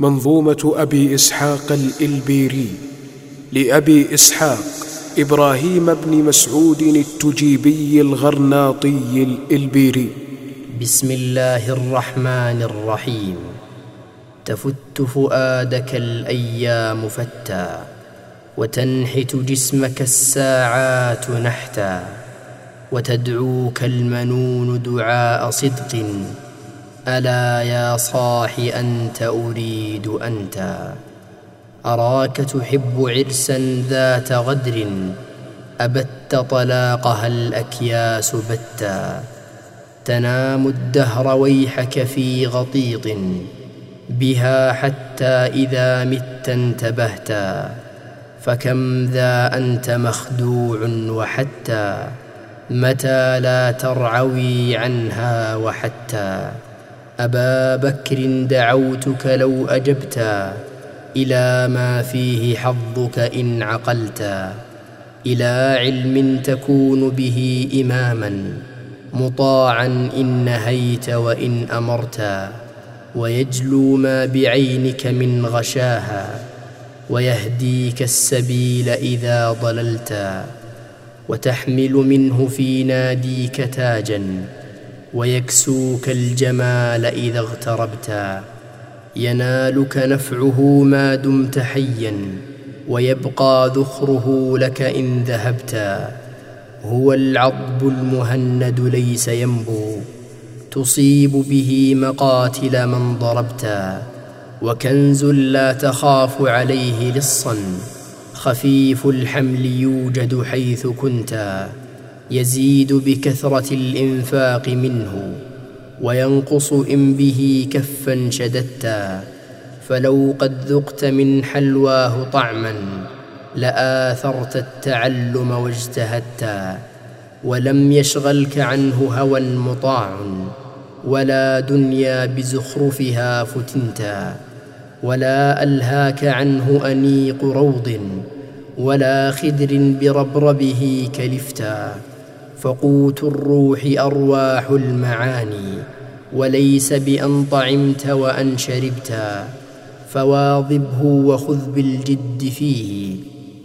منظومة أبي إسحاق الإلبيري لأبي إسحاق إبراهيم بن مسعود التجيبي الغرناطي الإلبيري. بسم الله الرحمن الرحيم. تفت فؤادك الأيام فتى وتنحت جسمك الساعات نحتا وتدعوك المنون دعاء صدق. ألا يا صاح أنت أريد أنت؟ أراك تحب عرسا ذات غدر؟ أبت طلاقها الأكياس بتا. تنام الدهر ويحك في غطيط. بها حتى إذا مت انتبهتا. فكم ذا أنت مخدوع وحتى متى لا ترعوي عنها وحتى أبا بكر دعوتك لو أجبتا إلى ما فيه حظك إن عقلتا إلى علم تكون به إماما مطاعا إن نهيت وإن أمرتا ويجلو ما بعينك من غشاها ويهديك السبيل إذا ضللتا وتحمل منه في ناديك تاجا ويكسوك الجمال إذا اغتربتا ينالك نفعه ما دمت حيا ويبقى ذخره لك إن ذهبتا هو العضب المهند ليس ينبو تصيب به مقاتل من ضربتا وكنز لا تخاف عليه لصا خفيف الحمل يوجد حيث كنتا يزيد بكثرة الإنفاق منه وينقص إن به كفا شددتا فلو قد ذقت من حلواه طعما لآثرت التعلم واجتهدتا ولم يشغلك عنه هوى مطاع ولا دنيا بزخرفها فتنتا ولا ألهاك عنه أنيق روض ولا خدر بربربه كلفتا. فقوت الروح أرواح المعاني وليس بأن طعمت وأن شربتا فواظبه وخذ بالجد فيه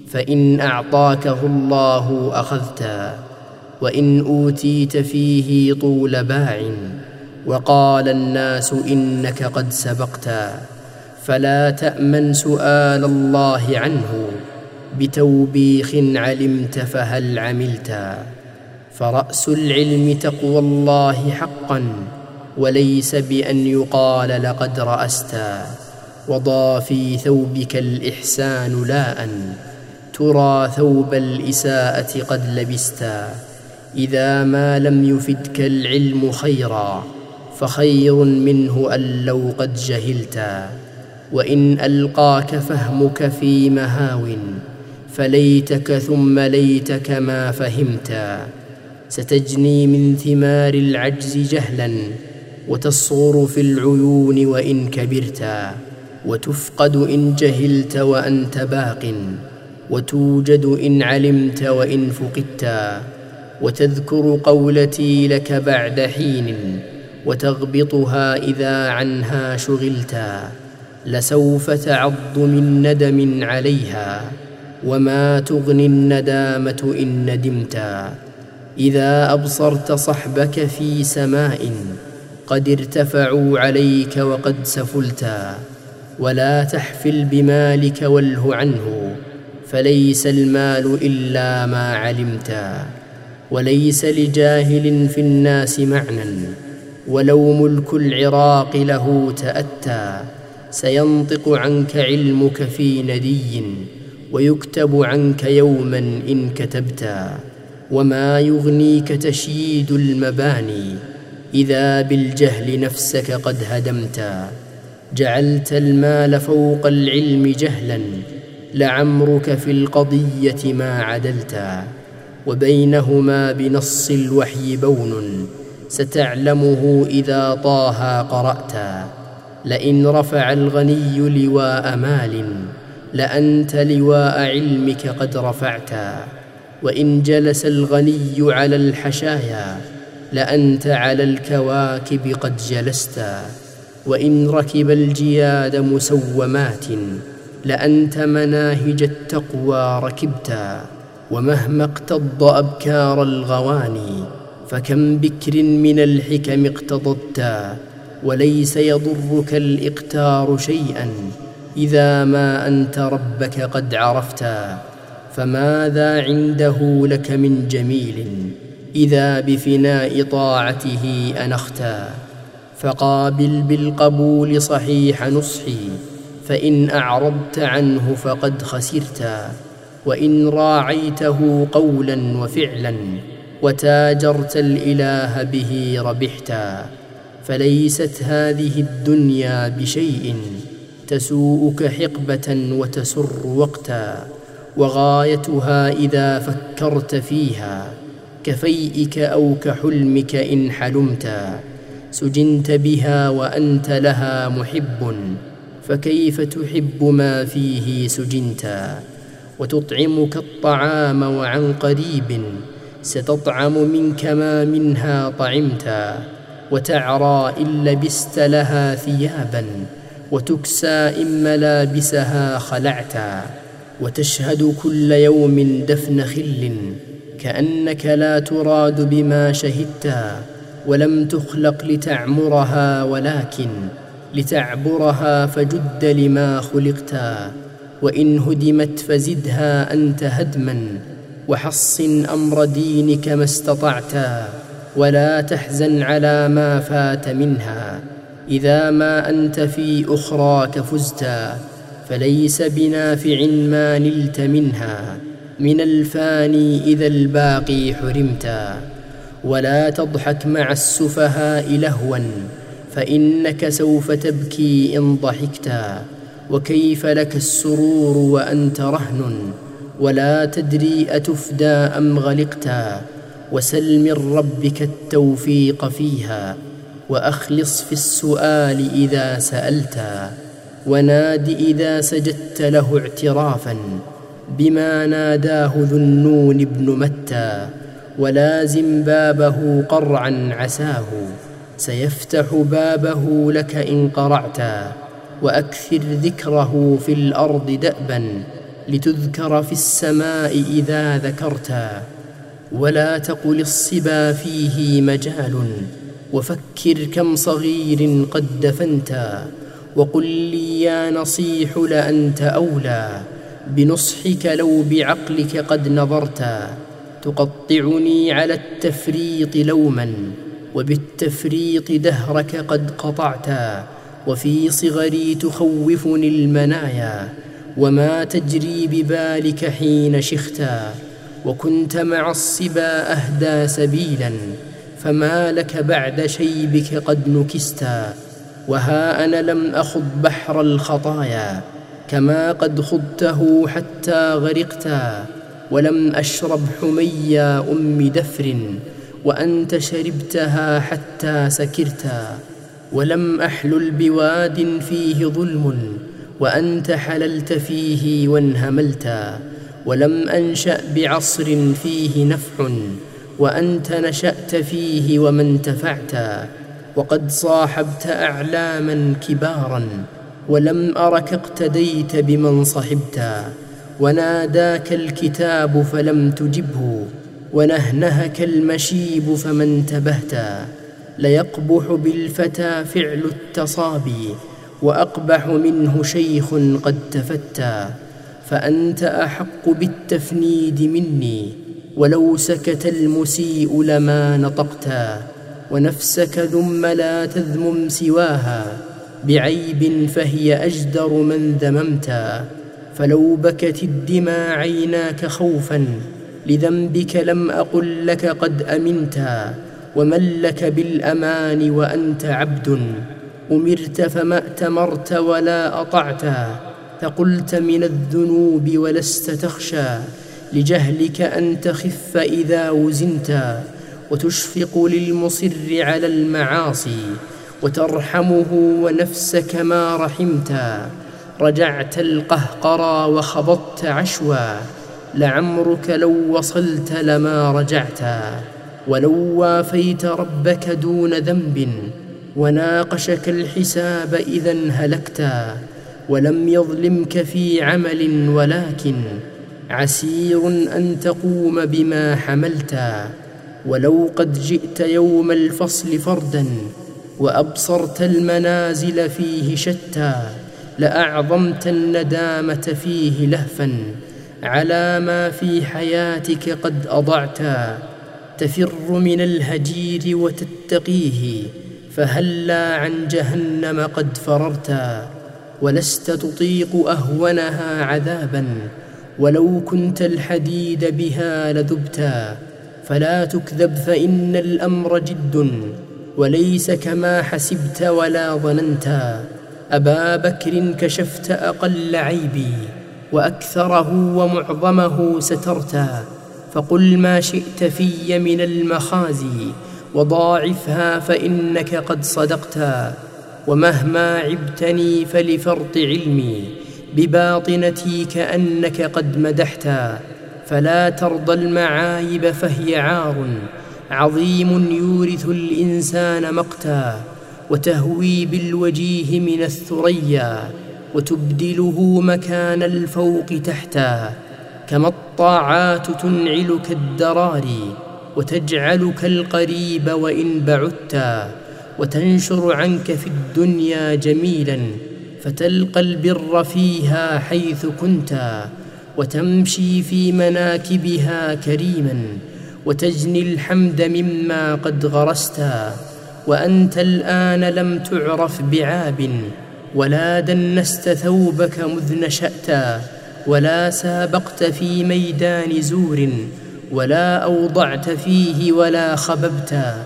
فإن أعطاكه الله اخذتا وإن أوتيت فيه طول باع وقال الناس إنك قد سبقتا فلا تأمن سؤال الله عنه بتوبيخ علمت فهل عملتا فرأس العلم تقوى الله حقا وليس بأن يقال لقد راستا وضى في ثوبك الإحسان لا ان ترى ثوب الإساءة قد لبستا إذا ما لم يفدك العلم خيرا فخير منه أن لو قد جهلتا وإن ألقاك فهمك في مهاو فليتك ثم ليتك ما فهمتا ستجني من ثمار العجز جهلا وتصغر في العيون وإن كبرتا وتفقد إن جهلت وأنت باق وتوجد إن علمت وإن فقدتا وتذكر قولتي لك بعد حين وتغبطها إذا عنها شغلتا لسوف تعض من ندم عليها وما تغني الندامة إن ندمتا إذا أبصرت صحبك في سماء قد ارتفعوا عليك وقد سفلتا ولا تحفل بمالك واله عنه فليس المال إلا ما علمتا وليس لجاهل في الناس معنى ولو ملك العراق له تأتى سينطق عنك علمك في ندي ويكتب عنك يوما إن كتبتا وما يغنيك تشييد المباني اذا بالجهل نفسك قد هدمتا جعلت المال فوق العلم جهلا لعمرك في القضية ما عدلتا وبينهما بنص الوحي بون ستعلمه اذا طه قراتا لئن رفع الغني لواء مال لانت لواء علمك قد رفعتا وإن جلس الغني على الحشايا لأنت على الكواكب قد جلستا وإن ركب الجياد مسومات لأنت مناهج التقوى ركبتا ومهما اقتض أبكار الغواني فكم بكر من الحكم اقتضبتا وليس يضرك الإقتار شيئا إذا ما أنت ربك قد عرفتا فماذا عنده لك من جميل إذا بفناء طاعته أنختا؟ فقابل بالقبول صحيح نصحي فإن أعرضت عنه فقد خسرتا. وإن راعيته قولا وفعلا وتاجرت الإله به ربحتا. فليست هذه الدنيا بشيء تسوءك حقبة وتسر وقتا. وغايتها إذا فكرت فيها كفيئك أو كحلمك إن حلمتا سجنت بها وأنت لها محب فكيف تحب ما فيه سجنتا وتطعمك الطعام وعن قريب ستطعم منك ما منها طعمتا وتعرى إن لبست لها ثيابا وتكسى إن ملابسها خلعتا وتشهد كل يوم دفن خل كأنك لا تراد بما شهدتا ولم تخلق لتعمرها ولكن لتعبرها فجد لما خلقتا وإن هدمت فزدها أنت هدما وحصن أمر دينك ما استطعتا ولا تحزن على ما فات منها إذا ما أنت في أخراك فزتا فليس بنافع ما نلت منها. من الفاني إذا الباقي حرمتا. ولا تضحك مع السفهاء لهوا فإنك سوف تبكي إن ضحكتا. وكيف لك السرور وأنت رهن ولا تدري أتفدى أم غلقتا. وسل من ربك التوفيق فيها وأخلص في السؤال إذا سألتا. وناد إذا سجدت له اعترافا بما ناداه ذو النون بن متى ولازم بابه قرعا عساه سيفتح بابه لك إن قرعتا وأكثر ذكره في الأرض دأبا لتذكر في السماء إذا ذكرتا ولا تقل الصبا فيه مجال وفكر كم صغير قد دفنتا وقل لي يا نصيح لأنت أولى بنصحك لو بعقلك قد نظرتا تقطعني على التفريط لوما وبالتفريط دهرك قد قطعتا وفي صغري تخوفني المنايا وما تجري ببالك حين شختا وكنت مع الصبا أهدى سبيلا فما لك بعد شيبك قد نكستا وها أنا لم أخض بحر الخطايا كما قد خضته حتى غرقتا ولم أشرب حميا أم دفر وأنت شربتها حتى سكرتا ولم أحلل بواد فيه ظلم وأنت حللت فيه وانهملتا ولم أنشأ بعصر فيه نفع وأنت نشأت فيه وما انتفعتا وقد صاحبت أعلاما كبارا ولم أرك اقتديت بمن صحبتا وناداك الكتاب فلم تجبه ونهنهك المشيب فما انتبهتا ليقبح بالفتى فعل التصابي وأقبح منه شيخ قد تفتى فأنت أحق بالتفنيد مني ولو سكت المسيء لما نطقتا ونفسك ذم لا تذمم سواها بعيب فهي أجدر من ذممتا فلو بكت الدمى عيناك خوفا لذنبك لم أقل لك قد أمنتا ومن لك بالأمان وأنت عبد أمرت فما أتمرت ولا أطعتا فقلت من الذنوب ولست تخشى لجهلك أن تخف إذا وزنتا وتشفق للمصر على المعاصي وترحمه ونفسك ما رحمتا رجعت القهقرى وخبطت عشوا لعمرك لو وصلت لما رجعتا ولو وافيت ربك دون ذنب وناقشك الحساب إذا هلكتا ولم يظلمك في عمل ولكن عسير أن تقوم بما حملتا ولو قد جئت يوم الفصل فردا وأبصرت المنازل فيه شتى لأعظمت الندامة فيه لهفا على ما في حياتك قد أضعتا تفر من الهجير وتتقيه فهلا عن جهنم قد فررتا ولست تطيق أهونها عذابا ولو كنت الحديد بها لذبتا فلا تكذب فإن الأمر جد وليس كما حسبت ولا ظننتا أبا بكر كشفت أقل عيبي وأكثره ومعظمه سترتا فقل ما شئت في من المخازي وضاعفها فإنك قد صدقتا ومهما عبتني فلفرط علمي بباطنتي كأنك قد مدحتا فلا ترضى المعايب فهي عار عظيم يورث الإنسان مقتا وتهوي بالوجيه من الثريا وتبدله مكان الفوق تحتا كما الطاعات تنعلك الدراري وتجعلك القريب وإن بعدتا وتنشر عنك في الدنيا جميلا فتلقى البر فيها حيث كنتا وتمشي في مناكبها كريما وتجني الحمد مما قد غرستا وأنت الآن لم تعرف بعاب ولا دنست ثوبك مذ نشأتا ولا سابقت في ميدان زور ولا أوضعت فيه ولا خببتا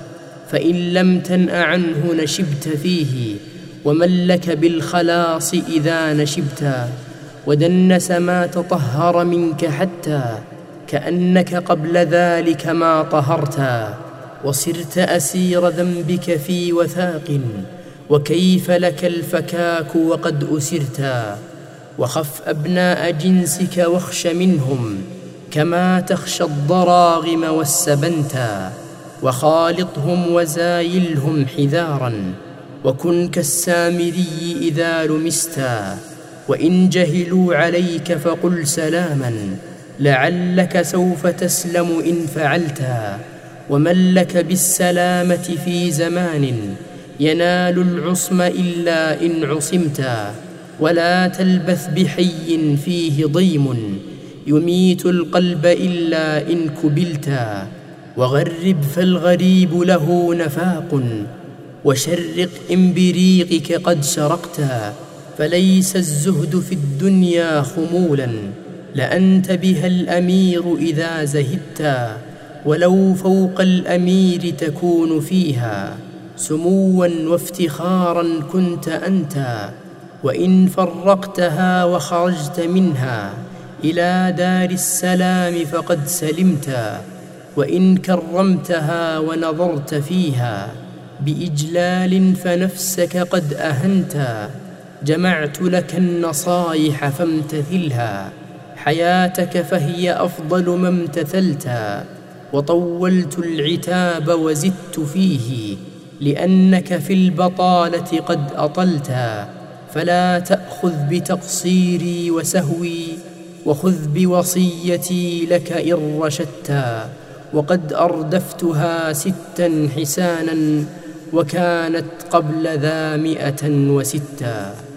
فإن لم تنأ عنه نشبت فيه ومن لك بالخلاص إذا نشبتا ودنس ما تطهر منك حتى كأنك قبل ذلك ما طهرتا وصرت أسير ذنبك في وثاق وكيف لك الفكاك وقد أسرتا وخف أبناء جنسك واخش منهم كما تخشى الضراغم والسبنتا وخالطهم وزايلهم حذارا وكن كالسامري إذا لمستا وإن جهلوا عليك فقل سلاما لعلك سوف تسلم إن فعلتا ومن لك بالسلامة في زمان ينال العصم إلا إن عصمتا ولا تلبث بحي فيه ضيم يميت القلب إلا إن كبلتا وغرب فالغريب له نفاق وشرق إن بريقك قد شرقتا فليس الزهد في الدنيا خمولا لأنت بها الأمير إذا زهدتا ولو فوق الأمير تكون فيها. سموا وافتخارا كنت أنت وإن فرقتها وخرجت منها إلى دار السلام فقد سلمتا وإن كرمتها ونظرت فيها بإجلال فنفسك قد أهنتا جمعت لك النصائح فامتثلها. حياتك فهي أفضل ما امتثلتا وطولت العتاب وزدت فيه لأنك في البطالة قد أطلتا فلا تأخذ بتقصيري وسهوي وخذ بوصيتي لك إن رشدتا وقد أردفتها ستا حسانا وكانت قبل ذا مئة وستا